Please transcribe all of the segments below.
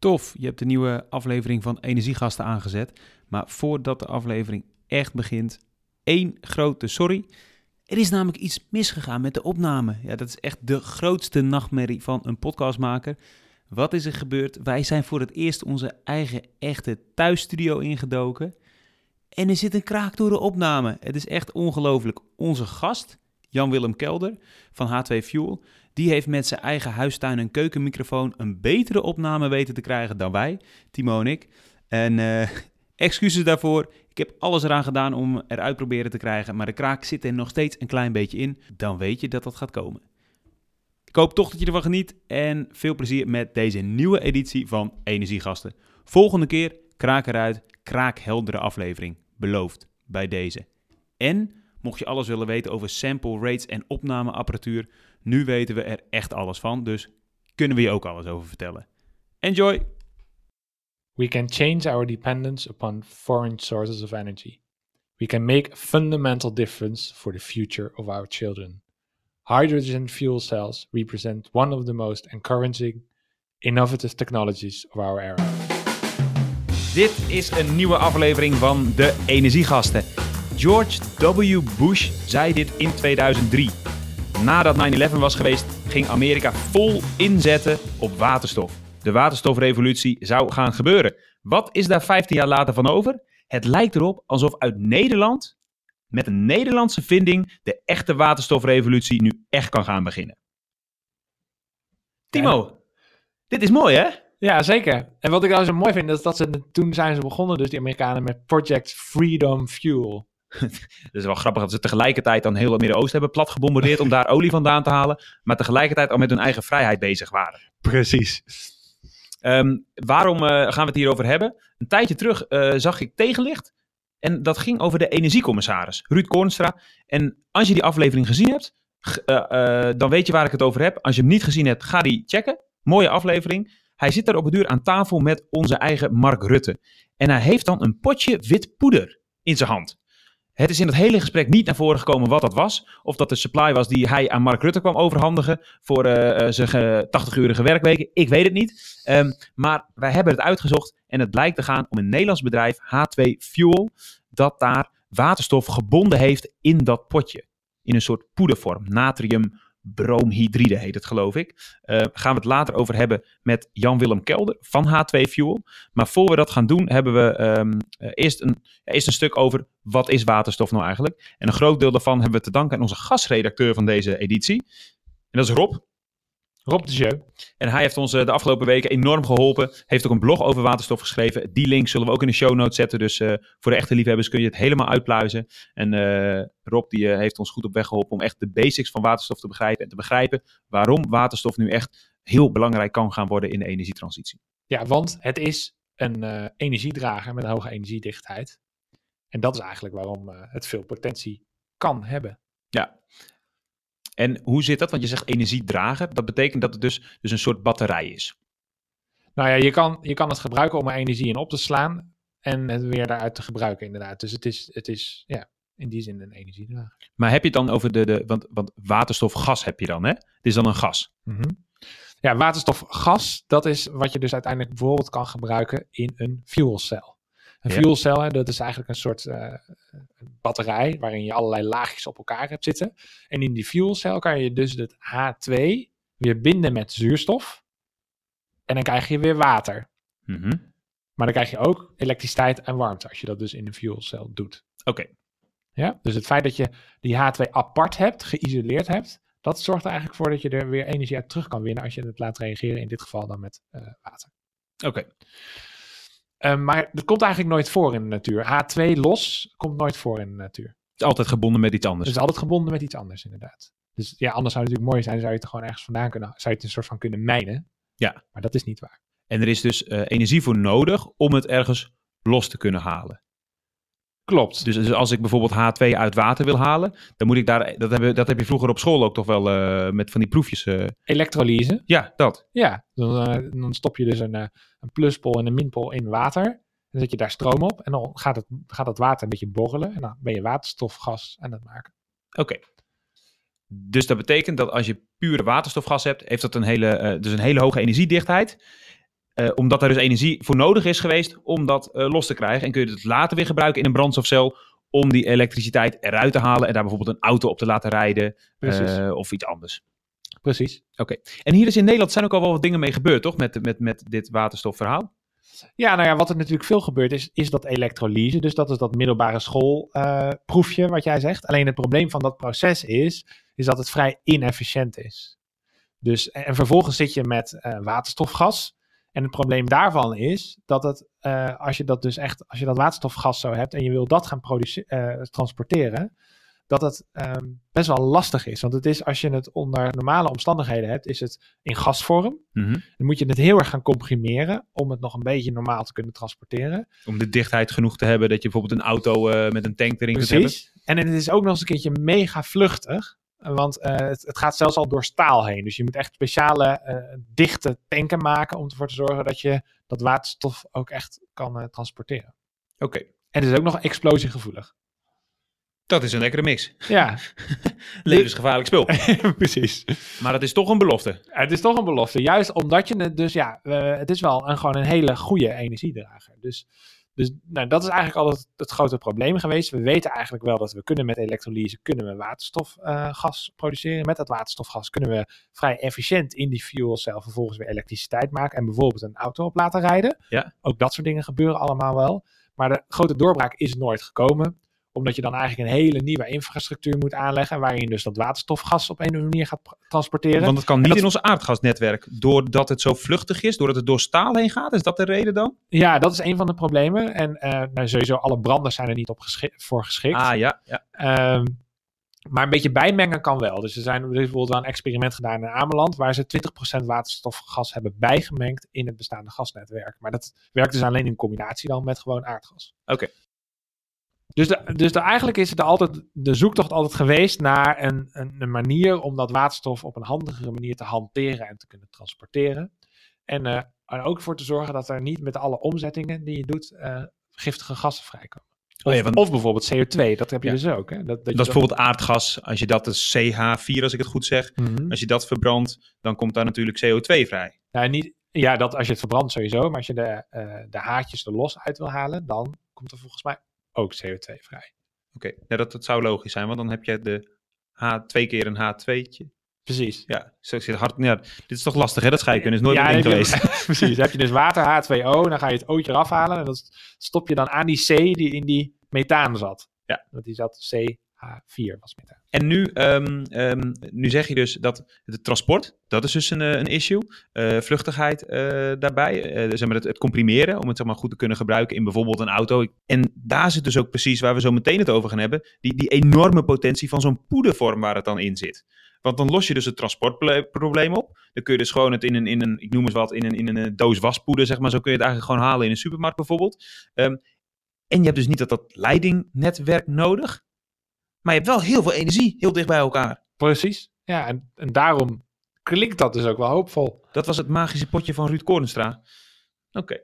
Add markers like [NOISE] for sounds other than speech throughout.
Tof, je hebt de nieuwe aflevering van Energiegasten aangezet. Maar voordat de aflevering echt begint, één grote sorry. Er is namelijk iets misgegaan met de opname. Ja, dat is echt de grootste nachtmerrie van een podcastmaker. Wat is er gebeurd? Wij zijn voor het eerst onze eigen echte thuisstudio ingedoken. En er zit een kraak door de opname. Het is echt ongelooflijk. Onze gast, Jan-Willem Kelder van H2 Fuel, die heeft met zijn eigen huistuin- en keukenmicrofoon een betere opname weten te krijgen dan wij, Timo en ik. En uh, [LAUGHS] excuses daarvoor. Ik heb alles eraan gedaan om eruit proberen te krijgen, maar de kraak zit er nog steeds een klein beetje in. Dan weet je dat dat gaat komen. Ik hoop toch dat je ervan geniet en veel plezier met deze nieuwe editie van Energiegasten. Volgende keer kraak eruit, kraakheldere aflevering. Beloofd bij deze. En mocht je alles willen weten over sample rates en opnameapparatuur, nu weten we er echt alles van, dus kunnen we je ook alles over vertellen. Enjoy! We can change our dependence upon foreign sources of energy. We can make a fundamental difference for the future of our children. Hydrogen fuel cells represent one of the most encouraging, innovative technologies of our era. Dit is een nieuwe aflevering van De Energiegasten. George W. Bush zei dit in 2003. Nadat 9-11 was geweest, ging Amerika vol inzetten op waterstof. De waterstofrevolutie zou gaan gebeuren. Wat is daar 15 jaar later van over? Het lijkt erop alsof uit Nederland, met een Nederlandse vinding, de echte waterstofrevolutie nu echt kan gaan beginnen. Timo, dit is mooi hè? Ja, zeker. En wat ik nou zo mooi vind, is dat ze toen zijn ze begonnen, dus die Amerikanen, met Project Freedom Fuel. Het is wel grappig dat ze tegelijkertijd dan heel het Midden-Oosten hebben plat gebombardeerd om daar [LAUGHS] olie vandaan te halen, maar tegelijkertijd al met hun eigen vrijheid bezig waren. Precies. Um, waarom uh, gaan we het hierover hebben? Een tijdje terug uh, zag ik tegenlicht en dat ging over de energiecommissaris, Ruud Koornstra. En als je die aflevering gezien hebt, uh, dan weet je waar ik het over heb. Als je hem niet gezien hebt, ga die checken. Mooie aflevering. Hij zit daar op het duur aan tafel met onze eigen Mark Rutte. En hij heeft dan een potje wit poeder in zijn hand. Het is in het hele gesprek niet naar voren gekomen wat dat was. Of dat de supply was die hij aan Mark Rutte kwam overhandigen voor uh, zijn 80-urige werkweken. Ik weet het niet. Um, maar wij hebben het uitgezocht en het blijkt te gaan om een Nederlands bedrijf, H2 Fuel, dat daar waterstof gebonden heeft in dat potje. In een soort poedervorm, natrium bromhydride heet het geloof ik. Uh, gaan we het later over hebben met Jan-Willem Kelder van H2 Fuel. Maar voor we dat gaan doen hebben we um, uh, eerst, een, eerst een stuk over wat is waterstof nou eigenlijk. En een groot deel daarvan hebben we te danken aan onze gastredacteur van deze editie. En dat is Rob. Rob de Jeu. En hij heeft ons de afgelopen weken enorm geholpen. Heeft ook een blog over waterstof geschreven. Die link zullen we ook in de show notes zetten. Dus uh, voor de echte liefhebbers kun je het helemaal uitpluizen. En uh, Rob die, uh, heeft ons goed op weg geholpen om echt de basics van waterstof te begrijpen. En te begrijpen waarom waterstof nu echt heel belangrijk kan gaan worden in de energietransitie. Ja, want het is een energiedrager met een hoge energiedichtheid. En dat is eigenlijk waarom het veel potentie kan hebben. Ja, en hoe zit dat? Want je zegt energiedrager. Dat betekent dat het dus, dus een soort batterij is. Nou ja, je kan, je kan het gebruiken om er energie in op te slaan. En het weer daaruit te gebruiken, inderdaad. Dus het is, het is ja, in die zin een energiedrager. Maar heb je het dan over de. de want, want waterstofgas heb je dan, hè? Het is dan een gas. Mm -hmm. Ja, waterstofgas, dat is wat je dus uiteindelijk bijvoorbeeld kan gebruiken in een fuelcel. Een ja. fuelcel, dat is eigenlijk een soort uh, batterij waarin je allerlei laagjes op elkaar hebt zitten. En in die fuelcel kan je dus het H2 weer binden met zuurstof. En dan krijg je weer water. Mm -hmm. Maar dan krijg je ook elektriciteit en warmte als je dat dus in een fuelcel doet. Oké. Okay. Ja, dus het feit dat je die H2 apart hebt, geïsoleerd hebt, dat zorgt er eigenlijk voor dat je er weer energie uit terug kan winnen als je het laat reageren, in dit geval dan met uh, water. Oké. Okay. Uh, maar dat komt eigenlijk nooit voor in de natuur. H2 los komt nooit voor in de natuur. Het is altijd gebonden met iets anders. Het is altijd gebonden met iets anders, inderdaad. Dus ja, anders zou het natuurlijk mooi zijn, zou je het gewoon ergens vandaan kunnen, zou je het een soort van kunnen mijnen. Ja. Maar dat is niet waar. En er is dus uh, energie voor nodig om het ergens los te kunnen halen. Klopt. Dus, dus als ik bijvoorbeeld H2 uit water wil halen, dan moet ik daar, dat heb, dat heb je vroeger op school ook toch wel uh, met van die proefjes. Uh... Elektrolyse. Ja, dat. Ja, dan, dan stop je dus een, een pluspol en een minpol in water. Dan zet je daar stroom op en dan gaat het, gaat het water een beetje borrelen. En dan ben je waterstofgas aan het maken. Oké. Okay. Dus dat betekent dat als je pure waterstofgas hebt, heeft dat een hele, uh, dus een hele hoge energiedichtheid. Eh, omdat er dus energie voor nodig is geweest om dat eh, los te krijgen. En kun je het later weer gebruiken in een brandstofcel om die elektriciteit eruit te halen en daar bijvoorbeeld een auto op te laten rijden eh, of iets anders. Precies. En hier is in Nederland zijn ook al wel wat dingen mee gebeurd, toch? Met, met, met dit waterstofverhaal. Ja, nou ja, wat er natuurlijk veel gebeurt is, is dat elektrolyse. Dus dat is dat middelbare schoolproefje wat jij zegt. Alleen het probleem van dat proces is, is dat het vrij inefficiënt is. Dus, en, en vervolgens zit je met waterstofgas. En het probleem daarvan is dat het, eh, als je dat dus echt, als je dat waterstofgas zo hebt en je wil dat gaan eh, transporteren, dat het ehm, best wel lastig is. Want het is, als je het onder normale omstandigheden hebt, is het in gasvorm. Mhm. Dan moet je het heel erg gaan comprimeren om het nog een beetje normaal te kunnen transporteren. Om de dichtheid genoeg te hebben dat je bijvoorbeeld een auto eh, met een tank erin kunt hebben. Precies. En het is ook nog eens een keertje mega vluchtig. Want eh, het, het gaat zelfs al door staal heen. Dus je moet echt speciale eh, dichte tanken maken om ervoor te zorgen dat je dat waterstof ook echt kan eh, transporteren. Oké, En het is ook nog explosiegevoelig. dat is een lekkere mix. Ja, [LAUGHS] Levensgevaarlijk spul. [LAUGHS] precies. Maar het is toch een belofte. Het is toch een belofte. Juist omdat je het dus, ja, het is wel een, gewoon een hele goede energiedrager. Dus, dus nou, dat is eigenlijk altijd het grote probleem geweest. We weten eigenlijk wel dat we kunnen met elektrolyse, kunnen we waterstofgas produceren. Met dat waterstofgas kunnen we vrij efficiënt in die fuelcel vervolgens weer elektriciteit maken. En bijvoorbeeld een auto op laten rijden. Ja. Ook dat soort dingen gebeuren allemaal wel. Maar de grote doorbraak is nooit gekomen omdat je dan eigenlijk een hele nieuwe infrastructuur moet aanleggen. Waarin je dus dat waterstofgas op een of andere manier gaat transporteren. Want het kan niet dat- in ons aardgasnetwerk. Doordat het zo vluchtig is, doordat het door staal heen gaat. Is dat de reden dan? Ja, dat is een van de problemen. En eh, nou, sowieso alle branders zijn er niet op geschi- voor geschikt. Ah ja, ja. Ehm, maar een beetje bijmengen kan wel. Dus er, zijn, er is bijvoorbeeld wel een experiment gedaan in Ameland... waar ze 20% waterstofgas hebben bijgemengd in het bestaande gasnetwerk. Maar dat werkt dus alleen in combinatie dan met gewoon aardgas. Oké. Dus, de, dus de, eigenlijk is het altijd, de zoektocht altijd geweest naar een, een, een manier om dat waterstof op een handigere manier te hanteren en te kunnen transporteren. En eh, er ook voor te zorgen dat er niet met alle omzettingen die je doet eh, giftige gassen vrijkomen. Oh ja, Of, want- of bijvoorbeeld CO2, dat heb je Ja. dus ook. Hè? Dat, dat, Dat is bijvoorbeeld aardgas. Als je dat is CH4, als ik het goed zeg. Mhm. Als je dat verbrandt, dan komt daar natuurlijk CO2 vrij. Nou, niet, ja, dat als je het verbrandt sowieso, maar als je de, eh, de haartjes er los uit wil halen, dan komt er volgens mij ook CO2 vrij. Oké, ja, dat, dat zou logisch zijn, want dan heb je de H twee keer een H2'tje. Precies. Ja, zo zit hard. Ja, dit is toch lastig, hè? Dat scheikunde is nooit Ja, [LAUGHS] je- geweest. Precies. Dan heb je dus water, H2O, dan ga je het ootje eraf halen en dan stop je dan aan die C die in die methaan zat. Ja. Want die zat CH4 was methaan. En nu, ehm, ehm, nu zeg je dus dat het transport, dat is dus een, eh, een issue. Eh, vluchtigheid eh, daarbij, eh, zeg maar het, het comprimeren, om het zeg maar, goed te kunnen gebruiken in bijvoorbeeld een auto. En daar zit dus ook precies waar we zo meteen het over gaan hebben, die, die enorme potentie van zo'n poedervorm waar het dan in zit. Want dan los je dus het transportprobleem op. Dan kun je dus gewoon het in een, in een ik noem eens wat, in een, in een doos waspoeder, zeg maar. Zo kun je het eigenlijk gewoon halen in een supermarkt bijvoorbeeld. Ehm, en je hebt dus niet dat, dat leidingnetwerk nodig. Maar je hebt wel heel veel energie heel dicht bij elkaar. Precies. Ja, en, en daarom klinkt dat dus ook wel hoopvol. Dat was het magische potje van Ruud Korenstra. Oké.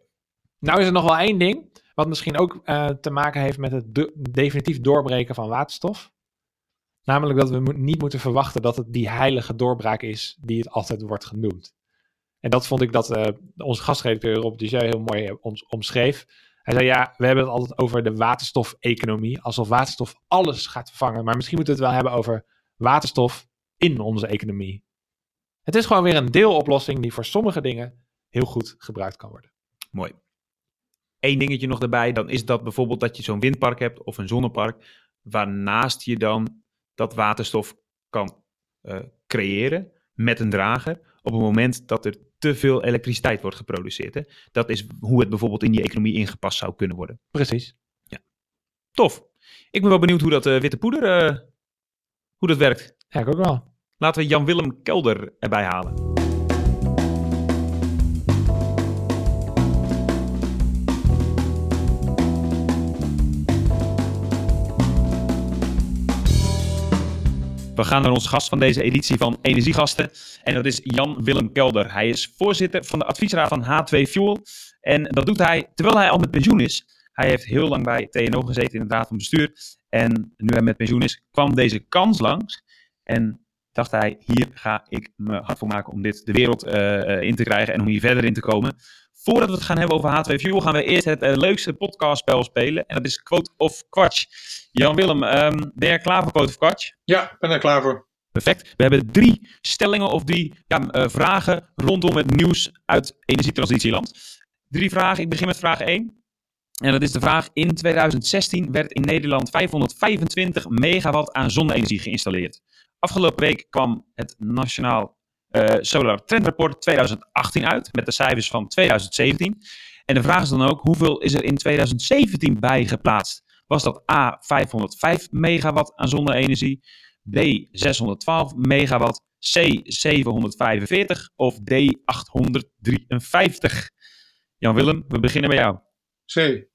Nou is er nog wel één ding, wat misschien ook eh, te maken heeft met het de- definitief doorbreken van waterstof. Namelijk dat we mo- niet moeten verwachten dat het die heilige doorbraak is die het altijd wordt genoemd. En dat vond ik dat eh, onze gastredacteur Rob Dujeu heel mooi eh, ons omschreef. Hij zei ja, we hebben het altijd over de waterstofeconomie, alsof waterstof alles gaat vervangen. Maar misschien moeten we het wel hebben over waterstof in onze economie. Het is gewoon weer een deeloplossing die voor sommige dingen heel goed gebruikt kan worden. Mooi. Eén dingetje nog daarbij, dan is dat bijvoorbeeld dat je zo'n windpark hebt of een zonnepark, waarnaast je dan dat waterstof kan eh, creëren met een drager op het moment dat er te veel elektriciteit wordt geproduceerd. Hè? Dat is hoe het bijvoorbeeld in die economie ingepast zou kunnen worden. Precies. Tof. Ik ben wel benieuwd hoe dat eh, witte poeder, eh, hoe dat werkt. Ja, ik ook wel. Laten we Jan-Willem Kelder erbij halen. We gaan naar onze gast van deze editie van Energiegasten. En dat is Jan-Willem Kelder. Hij is voorzitter van de adviesraad van H2 Fuel. En dat doet hij terwijl hij al met pensioen is. Hij heeft heel lang bij TNO gezeten in de raad van bestuur. En nu hij met pensioen is, kwam deze kans langs. En dacht hij, hier ga ik me hard voor maken om dit de wereld eh, eh, in te krijgen en om hier verder in te komen. Voordat we het gaan hebben over H2 Fuel, gaan we eerst het uh, leukste podcastspel spelen. En dat is Quote of Quatsch. Jan-Willem, um, ben je klaar voor Quote of Quatsch? Ja, ben er klaar voor. Perfect. We hebben drie stellingen of drie ja, uh, vragen rondom het nieuws uit energietransitieland. Drie vragen. Ik begin met vraag 1. En dat is de vraag. In 2016 werd in Nederland 525 megawatt aan zonne-energie geïnstalleerd. Afgelopen week kwam het Nationaal Solar Trend Report 2018 uit met de cijfers van 2017. En de vraag is dan ook, hoeveel is er in 2017 bijgeplaatst? Was dat A 505 megawatt aan zonne-energie, B 612 megawatt, C 745 of D 853? Jan-Willem, we beginnen bij jou. C.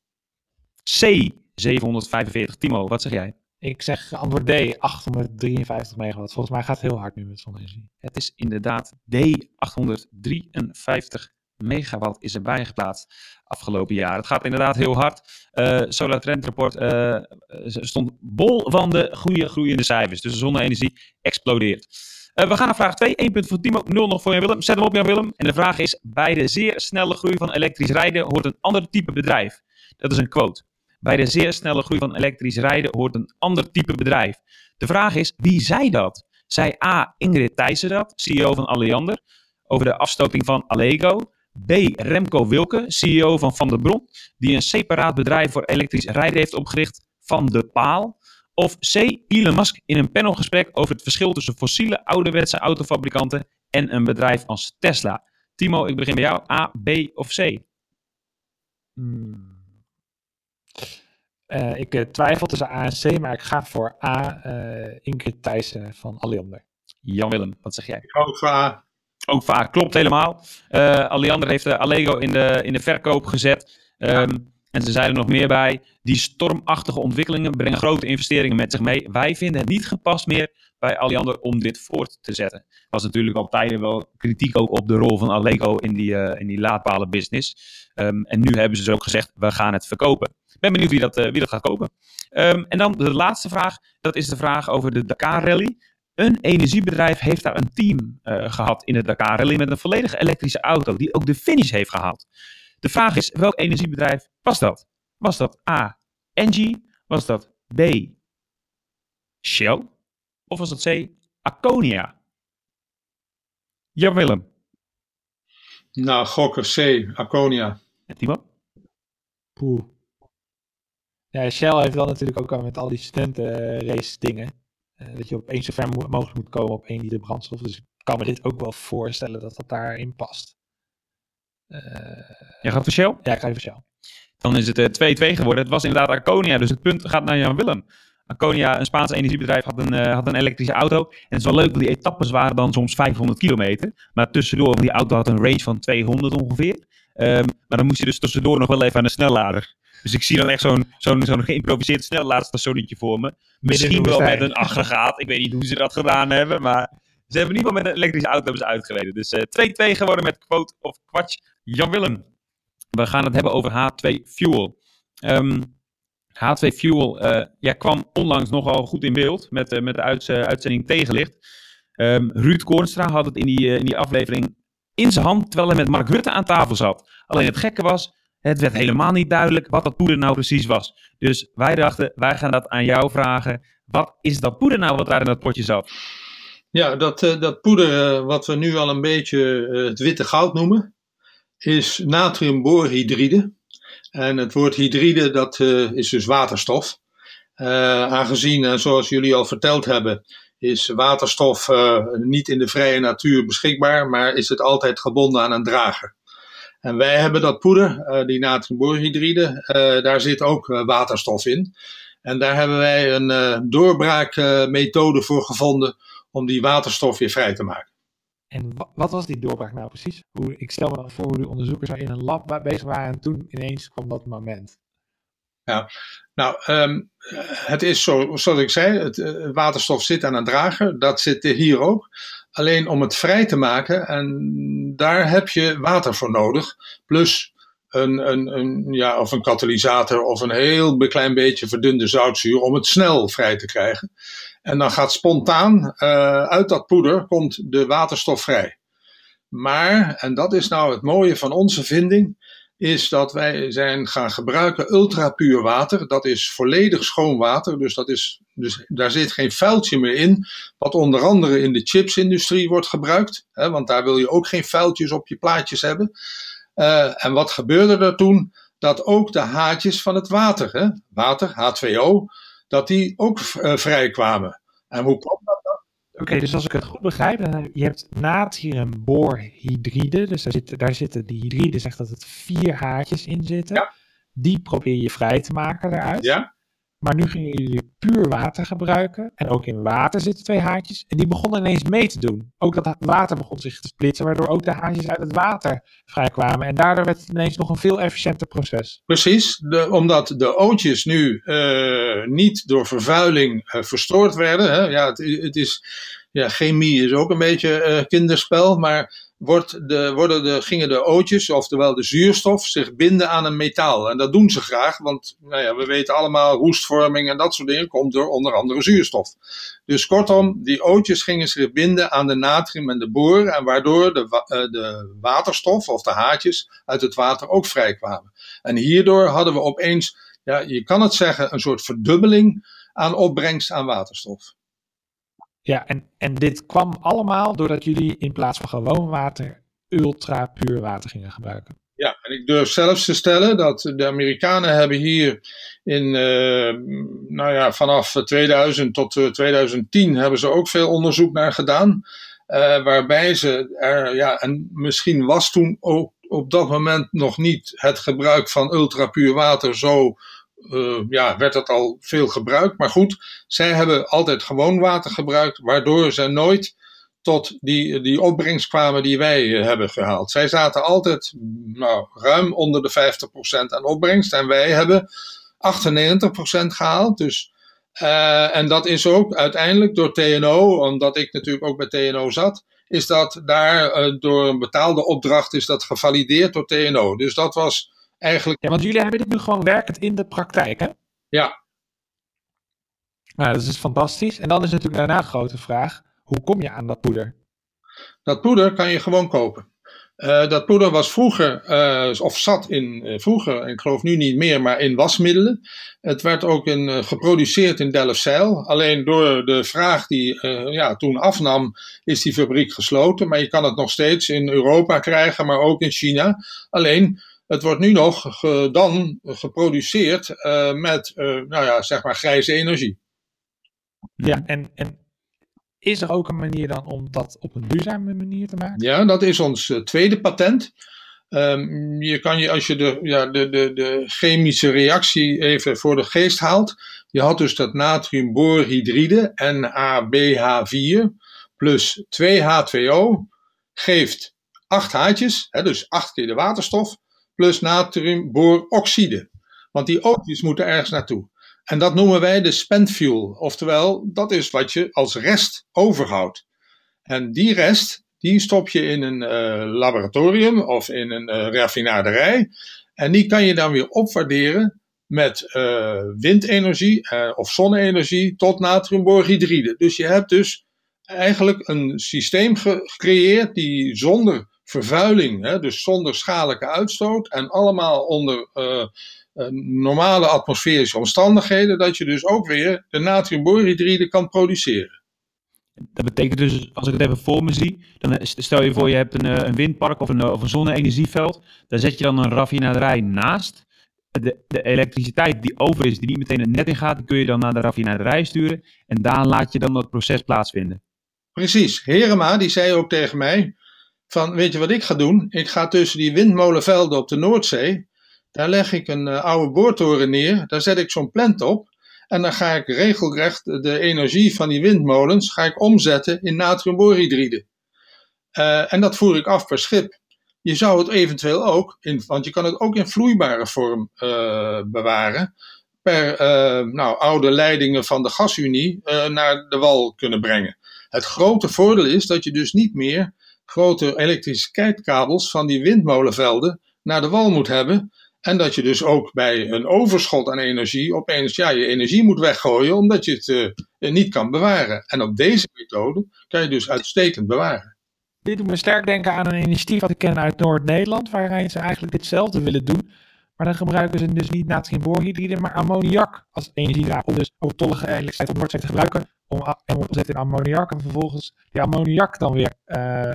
C 745. Timo, wat zeg jij? Ik zeg antwoord D, 853 megawatt. Volgens mij gaat het heel hard nu met zonne-energie. Het is inderdaad D, 853 megawatt is erbij geplaatst afgelopen jaar. Het gaat inderdaad heel hard. Uh, Solar Trend Report uh, stond bol van de goede groeiende cijfers. Dus de zonne-energie explodeert. We gaan naar vraag 2. 1 punt voor Timo, 0 nog voor Jan Willem. Zet hem op Jan Willem. En de vraag is, bij de zeer snelle groei van elektrisch rijden hoort een ander type bedrijf. Dat is een quote. Bij de zeer snelle groei van elektrisch rijden hoort een ander type bedrijf. De vraag is, wie zei dat? Zei A. Ingrid Thijssen dat, CEO van Alliander, over de afstoping van Allego? B. Remco Wilke, CEO van Van der Bron, die een separaat bedrijf voor elektrisch rijden heeft opgericht, Van de Paal? Of C. Elon Musk in een panelgesprek over het verschil tussen fossiele ouderwetse autofabrikanten en een bedrijf als Tesla? Timo, ik begin bij jou. A, B of C? Hmm. Uh, ik uh, twijfel tussen A en C, maar ik ga voor A, uh, Ingrid Thijssen van Alliander. Jan-Willem, wat zeg jij? Ook voor A. Ook voor A, klopt helemaal. Alliander heeft Allego in de, in de verkoop gezet. Um, en ze zeiden nog meer bij. Die stormachtige ontwikkelingen brengen grote investeringen met zich mee. Wij vinden het niet gepast meer bij Alliander om dit voort te zetten. Was natuurlijk al tijden wel kritiek ook op de rol van Allego in die, uh, in die laadpalen business. Um, en nu hebben ze dus ook gezegd, we gaan het verkopen. Ik ben benieuwd wie dat, uh, wie dat gaat kopen. Um, en dan de laatste vraag. Dat is de vraag over de Dakar Rally. Een energiebedrijf heeft daar een team uh, gehad in de Dakar Rally met een volledig elektrische auto die ook de finish heeft gehaald. De vraag is, welk energiebedrijf was dat? Was dat A, Engie? Was dat B, Shell? Of was dat C, Aconia? Ja, Willem. Nou, gokken C, Aconia. En Timo? Poeh. Ja, Shell heeft wel natuurlijk ook al met al die studentenrace dingen. Uh, dat je op één zo ver mogelijk moet komen op één liter brandstof. Dus ik kan me dit ook wel voorstellen dat dat daarin past. Jij gaat voor Shell? Ja, ik ga voor Shell. Dan is het 2-2 uh, geworden. Het was inderdaad Arconia, dus het punt gaat naar Jan Willem. Arconia, een Spaans energiebedrijf, had een, uh, had een elektrische auto. En het is wel leuk, want die etappes waren dan soms 500 kilometer. Maar tussendoor, die auto had een range van 200 ongeveer. Um, maar dan moest je dus tussendoor nog wel even aan de snellader. Dus ik zie dan echt zo'n zo'n zo'n geïmproviseerd snellaadstationnetje voor me. Misschien wel met een aggregaat. Ik weet niet hoe ze dat gedaan hebben, maar ze hebben in ieder geval met een elektrische auto uitgereden. Dus 2-2 uh, geworden met quote of kwatsch. Jan Willem. We gaan het hebben over H2 Fuel. Um, H2 Fuel uh, ja, kwam onlangs nogal goed in beeld met, uh, met de uitz uitzending Tegenlicht. Um, Ruud Koornstra had het in die, in die aflevering in zijn hand terwijl hij met Mark Rutte aan tafel zat. Alleen het gekke was, het werd helemaal niet duidelijk wat dat poeder nou precies was. Dus wij dachten, wij gaan dat aan jou vragen. Wat is dat poeder nou wat daar in dat potje zat? Ja, dat, dat poeder wat we nu al een beetje het witte goud noemen, is natriumborhydride. En het woord hydride, dat is dus waterstof. Aangezien, zoals jullie al verteld hebben, is waterstof niet in de vrije natuur beschikbaar, maar is het altijd gebonden aan een drager. En wij hebben dat poeder, die natriumborhydride, daar zit ook waterstof in. En daar hebben wij een doorbraakmethode voor gevonden om die waterstof weer vrij te maken. En wat was die doorbraak nou precies? Hoe, ik stel me dan voor hoe de onderzoekers in een lab bezig waren en toen ineens kwam dat moment. Ja, nou, um, het is zo, zoals ik zei, het uh, waterstof zit aan een drager, dat zit hier ook. Alleen om het vrij te maken, en daar heb je water voor nodig, plus een, een, een, ja, of een katalysator of een heel klein beetje verdunde zoutzuur om het snel vrij te krijgen. En dan gaat spontaan uh, uit dat poeder komt de waterstof vrij. Maar, en dat is nou het mooie van onze vinding, is dat wij zijn gaan gebruiken ultrapuur water. Dat is volledig schoon water, dus, dat is, dus daar zit geen vuiltje meer in. Wat onder andere in de chipsindustrie wordt gebruikt, hè, want daar wil je ook geen vuiltjes op je plaatjes hebben. Uh, en wat gebeurde er toen? Dat ook de haatjes van het water, hè, water, H2O, dat die ook uh, vrij kwamen. En hoe kwam dat dan? Oké, dus als ik het goed begrijp, dan je hebt natriumboorhydride, dus daar zitten, daar zitten die hydride, zegt dat het vier haartjes in zitten. Ja. Die probeer je vrij te maken eruit. Ja? Maar nu gingen jullie puur water gebruiken. En ook in water zitten twee haartjes. En die begonnen ineens mee te doen. Ook dat water begon zich te splitsen, waardoor ook de haartjes uit het water vrijkwamen. En daardoor werd het ineens nog een veel efficiënter proces. Precies, omdat de ootjes nu uh, niet door vervuiling uh, verstoord werden. Hè? Ja, het, het, is, ja, chemie is ook een beetje uh, kinderspel, maar wordt de, worden de, gingen de ootjes, oftewel de zuurstof, zich binden aan een metaal. En dat doen ze graag, want nou ja, we weten allemaal, roestvorming en dat soort dingen komt door onder andere zuurstof. Dus kortom, die ootjes gingen zich binden aan de natrium en de boor, en waardoor de, de waterstof of de haartjes uit het water ook vrijkwamen. En hierdoor hadden we opeens, ja, je kan het zeggen, een soort verdubbeling aan opbrengst aan waterstof. Ja, en, en dit kwam allemaal doordat jullie in plaats van gewoon water ultra puur water gingen gebruiken. Ja, en ik durf zelfs te stellen dat de Amerikanen hebben hier in, uh, nou ja, vanaf 2000 tot 2010 hebben ze ook veel onderzoek naar gedaan. Uh, waarbij ze er, ja, en misschien was toen ook op dat moment nog niet het gebruik van ultrapuur water zo uh, ja, werd dat al veel gebruikt. Maar goed, zij hebben altijd gewoon water gebruikt, waardoor ze nooit tot die, die opbrengst kwamen die wij uh, hebben gehaald. Zij zaten altijd nou, ruim onder de 50% aan opbrengst en wij hebben 98% gehaald. Dus, uh, en dat is ook uiteindelijk door TNO, omdat ik natuurlijk ook bij TNO zat, is dat daar door een betaalde opdracht is dat gevalideerd door TNO. Dus dat was eigenlijk. Ja, want jullie hebben dit nu gewoon werkend in de praktijk, hè? Ja. Nou, dat is fantastisch. En dan is natuurlijk daarna de grote vraag: hoe kom je aan dat poeder? Dat poeder kan je gewoon kopen. Uh, dat poeder was vroeger, uh, of zat in uh, vroeger, ik geloof nu niet meer, maar in wasmiddelen. Het werd ook in, geproduceerd in Delfzijl. Alleen door de vraag die ja, toen afnam, is die fabriek gesloten. Maar je kan het nog steeds in Europa krijgen, maar ook in China. Alleen het wordt nu nog ge, dan geproduceerd uh, met, uh, nou ja, zeg maar grijze energie. Ja, en, en is er ook een manier dan om dat op een duurzame manier te maken? Ja, dat is ons uh, tweede patent. Um, je kan je, als je de, ja, de, de, de chemische reactie even voor de geest haalt. Je had dus dat natriumboorhydride, NaBH4, plus 2H2O, geeft 8 haartjes, hè, dus 8 keer de waterstof, plus natriumbooroxide. Want die ootjes moeten ergens naartoe. En dat noemen wij de spent fuel. Oftewel, dat is wat je als rest overhoudt. En die rest, die stop je in een uh, laboratorium of in een uh, raffinaderij. En die kan je dan weer opwaarderen met uh, windenergie of zonne-energie tot natriumborhydride. Dus je hebt dus eigenlijk een systeem gecreëerd die zonder vervuiling, hè, dus zonder schadelijke uitstoot en allemaal onder uh, uh, normale atmosferische omstandigheden, dat je dus ook weer de natriumborhydride kan produceren. Dat betekent dus, als ik het even voor me zie, dan stel je voor je hebt een, een windpark of een, of een zonne-energieveld, daar zet je dan een raffinaderij naast. De, de, elektriciteit die over is, die niet meteen het net in gaat, die kun je dan naar de raffinaderij sturen en daar laat je dan dat proces plaatsvinden. Precies. Herema, die zei ook tegen mij, van weet je wat ik ga doen? Ik ga tussen die windmolenvelden op de Noordzee, daar leg ik een uh, oude boortoren neer, daar zet ik zo'n plant op en dan ga ik regelrecht de energie van die windmolens ga ik omzetten in natriumborhydride. Uh, en dat voer ik af per schip. Je zou het eventueel ook, in, want je kan het ook in vloeibare vorm uh, bewaren, per nou, oude leidingen van de gasunie naar de wal kunnen brengen. Het grote voordeel is dat je dus niet meer grote elektriciteitskabels van die windmolenvelden naar de wal moet hebben. En dat je dus ook bij een overschot aan energie opeens ja, je energie moet weggooien omdat je het uh, niet kan bewaren. En op deze methode kan je dus uitstekend bewaren. dit doet me sterk denken aan een initiatief dat ik ken uit Noord-Nederland, waarin ze eigenlijk ditzelfde willen doen. Maar dan gebruiken ze dus niet natriumboorhydride, maar ammoniak als energiedrager. Om dus overtollige elektriciteit op Noordzee te gebruiken. Om, om te zetten in ammoniak. En vervolgens die ammoniak dan weer uh, uh,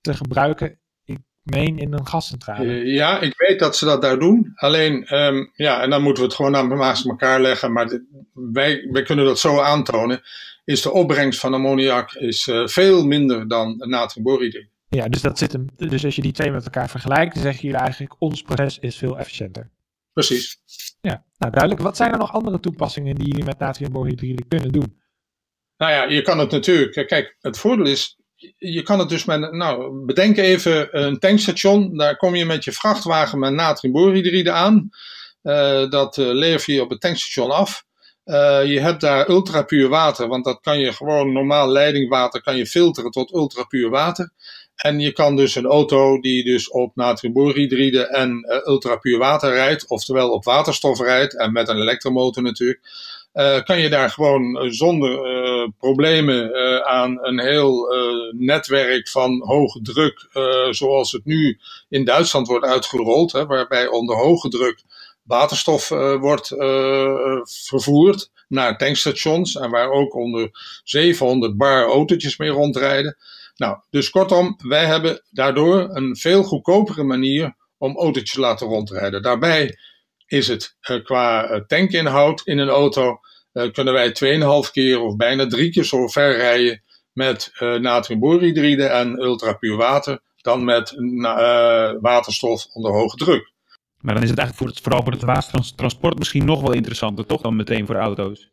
te gebruiken. Ik meen in een gascentrale. Uh, ja, ik weet dat ze dat daar doen. Alleen, um, ja, en dan moeten we het gewoon naast elkaar leggen. Maar wij, kunnen dat zo aantonen. Is de opbrengst van ammoniak is, veel minder dan natriumboorhydride. Ja, dus dat zit hem. Dus als je die twee met elkaar vergelijkt, dan zeg je hier eigenlijk: ons proces is veel efficiënter. Precies. Ja, nou duidelijk. Wat zijn er nog andere toepassingen die jullie met natriumbohydride kunnen doen? Nou ja, je kan het natuurlijk. Kijk, het voordeel is, je kan het dus met. Nou, bedenk even een tankstation. Daar kom je met je vrachtwagen met natriumbohydride aan. Uh, dat uh, lever je op het tankstation af. Uh, je hebt daar ultrapuur water, want dat kan je gewoon normaal leidingwater kan je filteren tot ultrapuur water. En je kan dus een auto die dus op natriumboorhydride en uh, ultrapuur water rijdt, oftewel op waterstof rijdt en met een elektromotor natuurlijk, uh, kan je daar gewoon zonder uh, problemen aan een heel netwerk van hoge druk, zoals het nu in Duitsland wordt uitgerold, hè, waarbij onder hoge druk waterstof wordt vervoerd naar tankstations en waar ook onder 700 bar autootjes mee rondrijden. Nou, dus kortom, wij hebben daardoor een veel goedkopere manier om autootjes te laten rondrijden. Daarbij is het uh, qua uh, tankinhoud in een auto, uh, kunnen wij 2,5 keer of bijna drie keer zo ver rijden met natriumboorhydride en ultrapuur water dan met waterstof onder hoge druk. Maar dan is het eigenlijk voor het, vooral voor het watertransport misschien nog wel interessanter, toch, dan meteen voor auto's?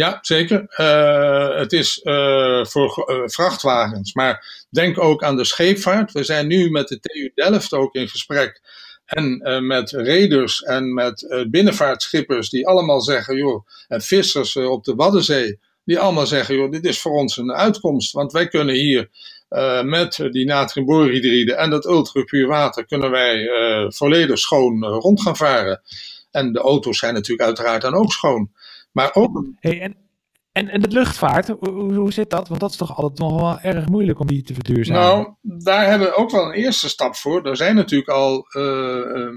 Ja, zeker. Uh, het is uh, voor uh, vrachtwagens. Maar denk ook aan de scheepvaart. We zijn nu met de TU Delft ook in gesprek. En met reders en met binnenvaartschippers die allemaal zeggen, joh, en vissers op de Waddenzee, die allemaal zeggen, joh, dit is voor ons een uitkomst. Want wij kunnen hier met die natriumboorhydride en dat ultrapuur water, kunnen wij volledig schoon rond gaan varen. En de auto's zijn natuurlijk uiteraard dan ook schoon. Maar ook. Hey, en, en, en de luchtvaart, hoe, hoe zit dat? Want dat is toch altijd nog wel erg moeilijk om die te verduurzamen. Nou, daar hebben we ook wel een eerste stap voor. Er zijn natuurlijk al uh, uh,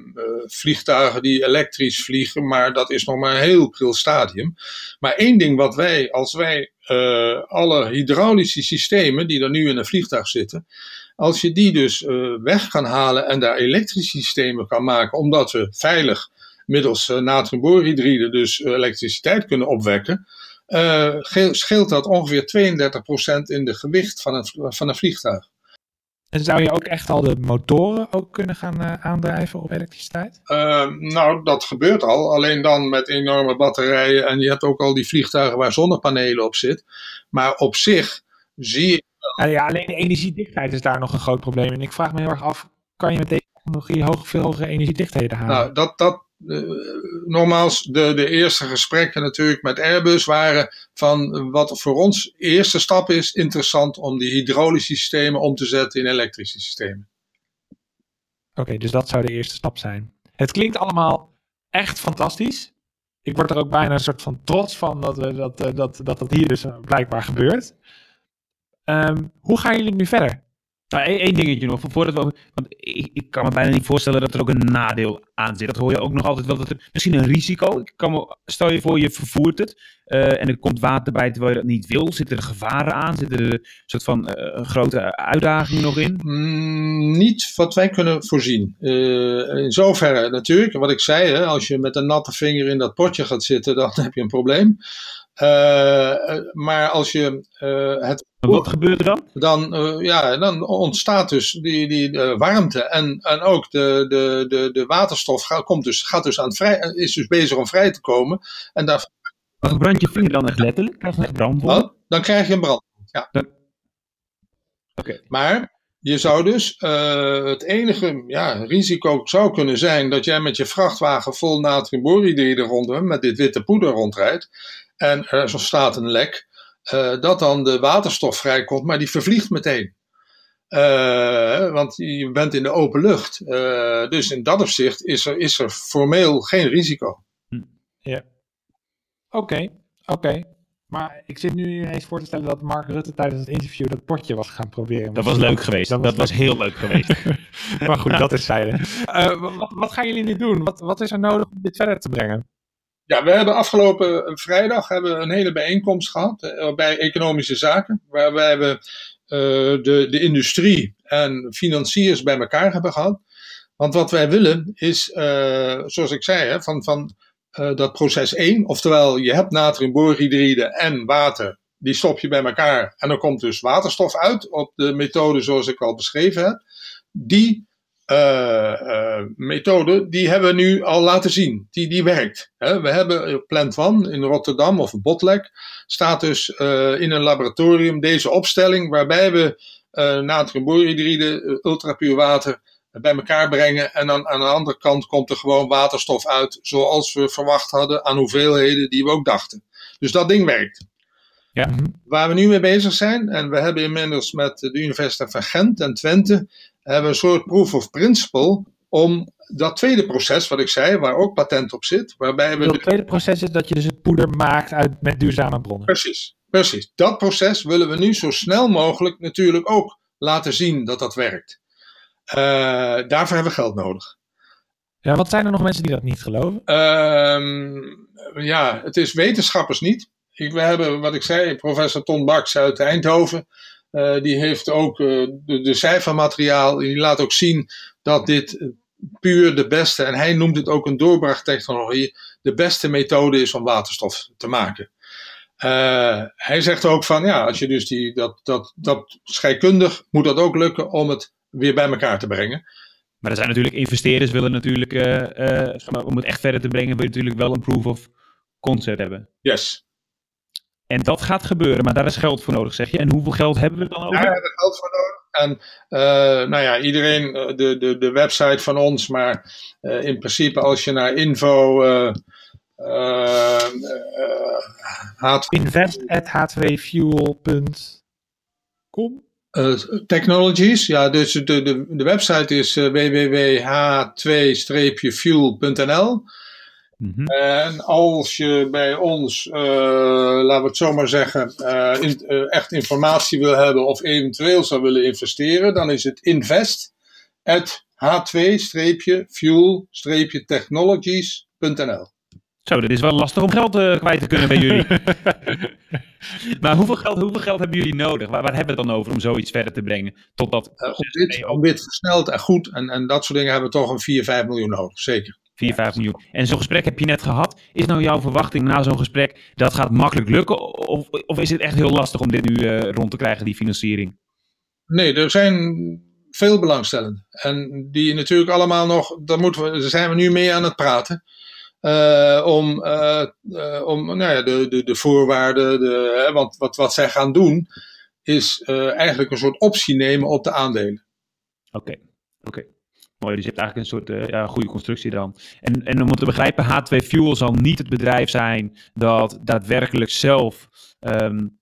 vliegtuigen die elektrisch vliegen, maar dat is nog maar een heel pril stadium. Maar één ding wat wij, als wij uh, alle hydraulische systemen die er nu in een vliegtuig zitten, als je die dus weg kan halen en daar elektrische systemen kan maken, omdat we veilig middels uh, natriumboorhydride dus uh, elektriciteit kunnen opwekken, uh, scheelt dat ongeveer 32% in de gewicht van een, van een vliegtuig. En zou je ook echt al de motoren ook kunnen gaan aandrijven op elektriciteit? nou, dat gebeurt al. Alleen dan met enorme batterijen. En je hebt ook al die vliegtuigen waar zonnepanelen op zit. Maar op zich zie je. ja, alleen de energiedichtheid is daar nog een groot probleem. En ik vraag me heel erg af: kan je met deze technologie hoog, veel hogere energiedichtheden halen? Nou, dat, dat, uh, nogmaals, de, de eerste gesprekken natuurlijk met Airbus waren van wat voor ons eerste stap is interessant om die hydraulische systemen om te zetten in elektrische systemen. Oké, dus dat zou de eerste stap zijn. Het klinkt allemaal echt fantastisch. Ik word er ook bijna een soort van trots van dat we, dat, dat, dat, dat, dat hier dus blijkbaar gebeurt. Um, hoe gaan jullie nu verder? Nou, dingetje nog. Voordat we, want ik, ik, kan me bijna niet voorstellen dat er ook een nadeel aan zit. Dat hoor je ook nog altijd wel. Dat er, misschien een risico. Ik kan me, stel je voor, je vervoert het. Uh, en er komt water bij terwijl je dat niet wil. Zitten er gevaren aan? Zitten er een soort van uh, grote uitdagingen nog in? Mm, niet wat wij kunnen voorzien. Uh, in zoverre natuurlijk. Wat ik zei, hè, als je met een natte vinger in dat potje gaat zitten, dan [LAUGHS] heb je een probleem. Uh, maar als je uh, het. Wat gebeurt er dan? Dan, ja, dan ontstaat dus die, die warmte en, en ook de, de, de, de waterstof gaat, komt dus, gaat dus aan vrij, is dus bezig om vrij te komen. En daar... Maar brand je vinger dan echt letterlijk? Krijg je brandwond? Oh, dan krijg je een brand. Ja. Dan... Oké. Okay. Maar je zou dus, uh, het enige ja, risico zou kunnen zijn dat jij met je vrachtwagen vol natriumboorhydride rond, met dit witte poeder rondrijdt. En er staat een lek, uh, dat dan de waterstof vrijkomt, maar die vervliegt meteen. Uh, want je bent in de open lucht. Uh, dus in dat opzicht is er, is er formeel geen risico. Ja. Oké, okay. oké. Okay. Maar ik zit nu ineens voor te stellen dat Mark Rutte tijdens het interview dat potje was gaan proberen. Dat was leuk geweest. Dat, was, heel leuk geweest. [LAUGHS] maar goed, dat is zijde. Uh, [LAUGHS] wat, wat, gaan jullie nu doen? Wat, wat is er nodig om dit verder te brengen? Ja, we hebben afgelopen vrijdag hebben een hele bijeenkomst gehad uh, bij Economische Zaken. Waarbij we uh, de, de industrie en financiers bij elkaar hebben gehad. Want wat wij willen is, zoals ik zei, hè, van, van dat proces 1. Oftewel, je hebt natriumborhydride en water. Die stop je bij elkaar en dan komt dus waterstof uit op de methode zoals ik al beschreven heb. Die uh, uh, methode, die hebben we nu al laten zien. Die, die werkt. Hè. We hebben Plant One in Rotterdam of Botlek. Staat dus in een laboratorium deze opstelling waarbij we natriumborhydride, ultrapuur water bij elkaar brengen. En dan aan de andere kant komt er gewoon waterstof uit, zoals we verwacht hadden, aan hoeveelheden die we ook dachten. Dus dat ding werkt. Ja. Waar we nu mee bezig zijn, en we hebben inmiddels met de Universiteit van Gent en Twente, hebben een soort proof of principle om dat tweede proces, wat ik zei, waar ook patent op zit, waarbij we... Het tweede proces is dat je dus het poeder maakt uit, met duurzame bronnen. Precies, precies. Dat proces willen we nu zo snel mogelijk natuurlijk ook laten zien dat dat werkt. Uh, daarvoor hebben we geld nodig. Ja, wat zijn er nog mensen die dat niet geloven? Uh, ja, het is wetenschappers niet. Ik, we hebben, wat ik zei, professor Ton Baks uit Eindhoven. Uh, die heeft ook uh, de, de cijfermateriaal. Die laat ook zien dat dit puur de beste, en hij noemt het ook een doorbrachttechnologie, de beste methode is om waterstof te maken. Uh, hij zegt ook van ja, als je dus die, dat, dat, dat scheikundig moet dat ook lukken om het weer bij elkaar te brengen. Maar er zijn natuurlijk investeerders willen natuurlijk, om het echt verder te brengen, wil je natuurlijk wel een proof of concept hebben. Yes. En dat gaat gebeuren, maar daar is geld voor nodig, zeg je. En hoeveel geld hebben we dan over? Daar hebben we geld voor nodig. En uh, nou ja, iedereen, de, de, de website van ons, maar in principe als je naar info... Invest at h2fuel.com uh, technologies, ja, dus de, de, de website is uh, www.h2-fuel.nl. Mm -hmm. En als je bij ons, uh, laten we het zo maar zeggen, in, echt informatie wil hebben of eventueel zou willen investeren, dan is het invest at h2-fuel-technologies.nl. Zo, dat is wel lastig om geld uh, kwijt te kunnen bij jullie. [LAUGHS] [LAUGHS] maar hoeveel geld, hoeveel geld hebben jullie nodig? Waar, waar, hebben we het dan over om zoiets verder te brengen? Totdat uh, om, dit, om dit versneld en goed en, en dat soort dingen hebben we toch een 4, 5 miljoen nodig, zeker. 4, 5 miljoen. En zo'n gesprek heb je net gehad. Is nou jouw verwachting na zo'n gesprek dat gaat makkelijk lukken? Of, of is het echt heel lastig om dit nu uh, rond te krijgen, die financiering? Nee, er zijn veel belangstellenden. En die natuurlijk allemaal nog, daar, moeten we, daar zijn we nu mee aan het praten. Uh, om uh, om nou ja, de, de, de voorwaarden, de, hè, want wat, wat zij gaan doen, is eigenlijk een soort optie nemen op de aandelen. Oké, okay. oké. Okay. Mooi, dus je hebt eigenlijk een soort ja, goede constructie dan. En, en om het te begrijpen, H2 Fuel zal niet het bedrijf zijn dat daadwerkelijk zelf um,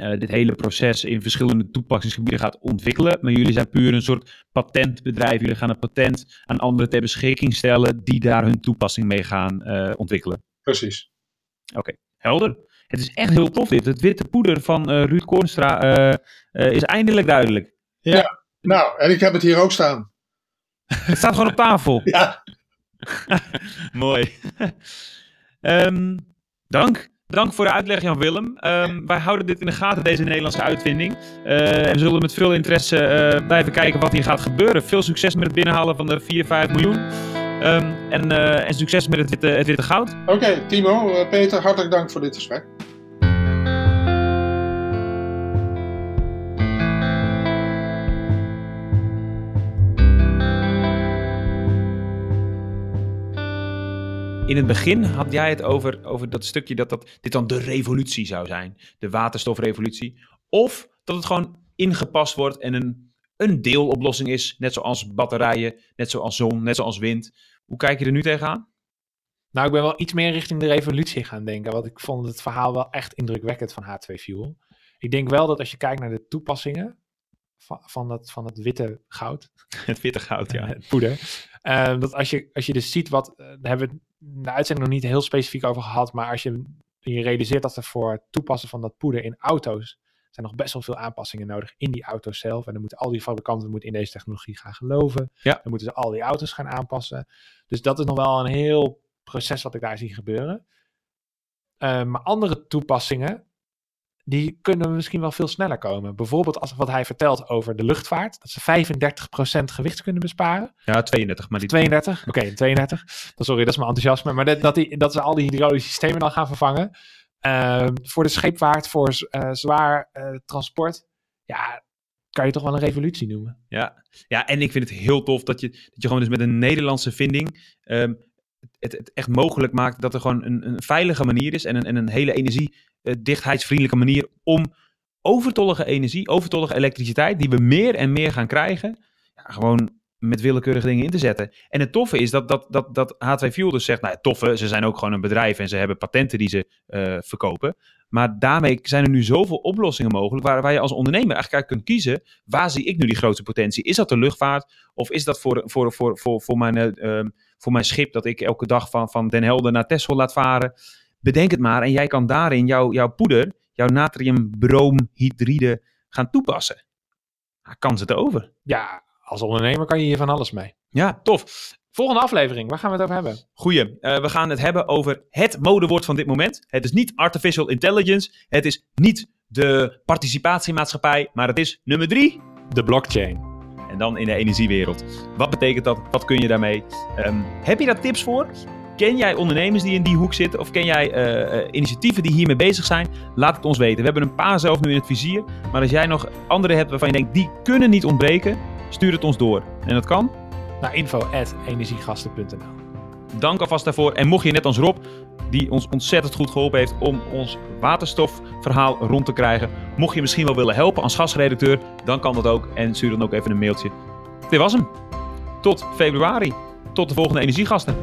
uh, dit hele proces in verschillende toepassingsgebieden gaat ontwikkelen. Maar jullie zijn puur een soort patentbedrijf. Jullie gaan een patent aan anderen ter beschikking stellen die daar hun toepassing mee gaan uh, ontwikkelen. Precies. Oké, okay. helder. Het is echt heel tof dit. Het witte poeder van Ruud Koornstra is eindelijk duidelijk. Ja, nou, en ik heb het hier ook staan. Het staat gewoon op tafel. ja. [LAUGHS] Mooi. um, dank. Dank voor de uitleg, Jan-Willem. Um, wij houden dit in de gaten, deze Nederlandse uitvinding. Uh, en zullen met veel interesse uh, blijven kijken wat hier gaat gebeuren. Veel succes met het binnenhalen van de 4, 5 miljoen. Um, en, uh, en, succes met het witte, het witte goud. Oké, okay, Timo, Peter, hartelijk dank voor dit gesprek. In het begin had jij het over, over dat stukje dat, dat dit dan de revolutie zou zijn. De waterstofrevolutie. Of dat het gewoon ingepast wordt en een, een deeloplossing is. Net zoals batterijen, net zoals zon, net zoals wind. Hoe kijk je er nu tegenaan? Nou, ik ben wel iets meer richting de revolutie gaan denken. Want ik vond het verhaal wel echt indrukwekkend van H2 Fuel. Ik denk wel dat als je kijkt naar de toepassingen van, van, dat, van het witte goud. [LAUGHS] Het witte goud, ja. [LAUGHS] Het poeder. Uh, dat als je, als je dus ziet wat, uh, daar hebben we de uitzending nog niet heel specifiek over gehad, maar als je je realiseert dat er voor het toepassen van dat poeder in auto's zijn nog best wel veel aanpassingen nodig in die auto's zelf. En dan moeten al die fabrikanten moeten in deze technologie gaan geloven. Ja. Dan moeten ze al die auto's gaan aanpassen. Dus dat is nog wel een heel proces wat ik daar zie gebeuren. Eh, maar andere toepassingen, die kunnen misschien wel veel sneller komen. Bijvoorbeeld als wat hij vertelt over de luchtvaart. Dat ze 35% gewicht kunnen besparen. Ja, 32, maar die 32? Oké, 32. Dan sorry, dat is mijn enthousiasme. Maar dat, dat, die, dat ze al die hydraulische systemen dan gaan vervangen. Ehm, voor de scheepvaart, voor eh, zwaar eh, transport. Ja, kan je toch wel een revolutie noemen. Ja. ja, en ik vind het heel tof dat je, dat je gewoon dus met een Nederlandse vinding ehm, het, het echt mogelijk maakt dat er gewoon een, een veilige manier is en een, en een hele energiedichtheidsvriendelijke manier om overtollige energie, overtollige elektriciteit, die we meer en meer gaan krijgen, ja, gewoon met willekeurige dingen in te zetten. En het toffe is dat, dat, dat, dat H2 Fuel dus zegt, nou toffe, ze zijn ook gewoon een bedrijf en ze hebben patenten die ze eh, verkopen. Maar daarmee zijn er nu zoveel oplossingen mogelijk waar, waar je als ondernemer eigenlijk kunt kiezen, waar zie ik nu die grootste potentie? Is dat de luchtvaart of is dat voor, voor, voor, voor, voor, mijn, eh, ehm, voor mijn schip dat ik elke dag van, van Den Helder naar Texel laat varen? Bedenk het maar en jij kan daarin jouw, jouw poeder, jouw natriumbromhydride gaan toepassen. Kan ze het over? Ja, als ondernemer kan je hier van alles mee. Ja, tof. Volgende aflevering, waar gaan we het over hebben? Goeie. Eh, we gaan het hebben over het modewoord van dit moment. Het is niet artificial intelligence. Het is niet de participatiemaatschappij. Maar het is nummer drie. De blockchain. En dan in de energiewereld. Wat betekent dat? Wat kun je daarmee? Ehm, heb je daar tips voor? Ken jij ondernemers die in die hoek zitten? Of ken jij eh, eh, initiatieven die hiermee bezig zijn? Laat het ons weten. We hebben een paar zelf nu in het vizier. Maar als jij nog andere hebt waarvan je denkt, die kunnen niet ontbreken, stuur het ons door. En dat kan. Naar info.energiegasten.nl Dank alvast daarvoor. En mocht je net als Rob, die ons ontzettend goed geholpen heeft om ons waterstofverhaal rond te krijgen. Mocht je misschien wel willen helpen als gastredacteur, dan kan dat ook. En stuur dan ook even een mailtje. Dit was hem. Tot februari. Tot de volgende energiegasten.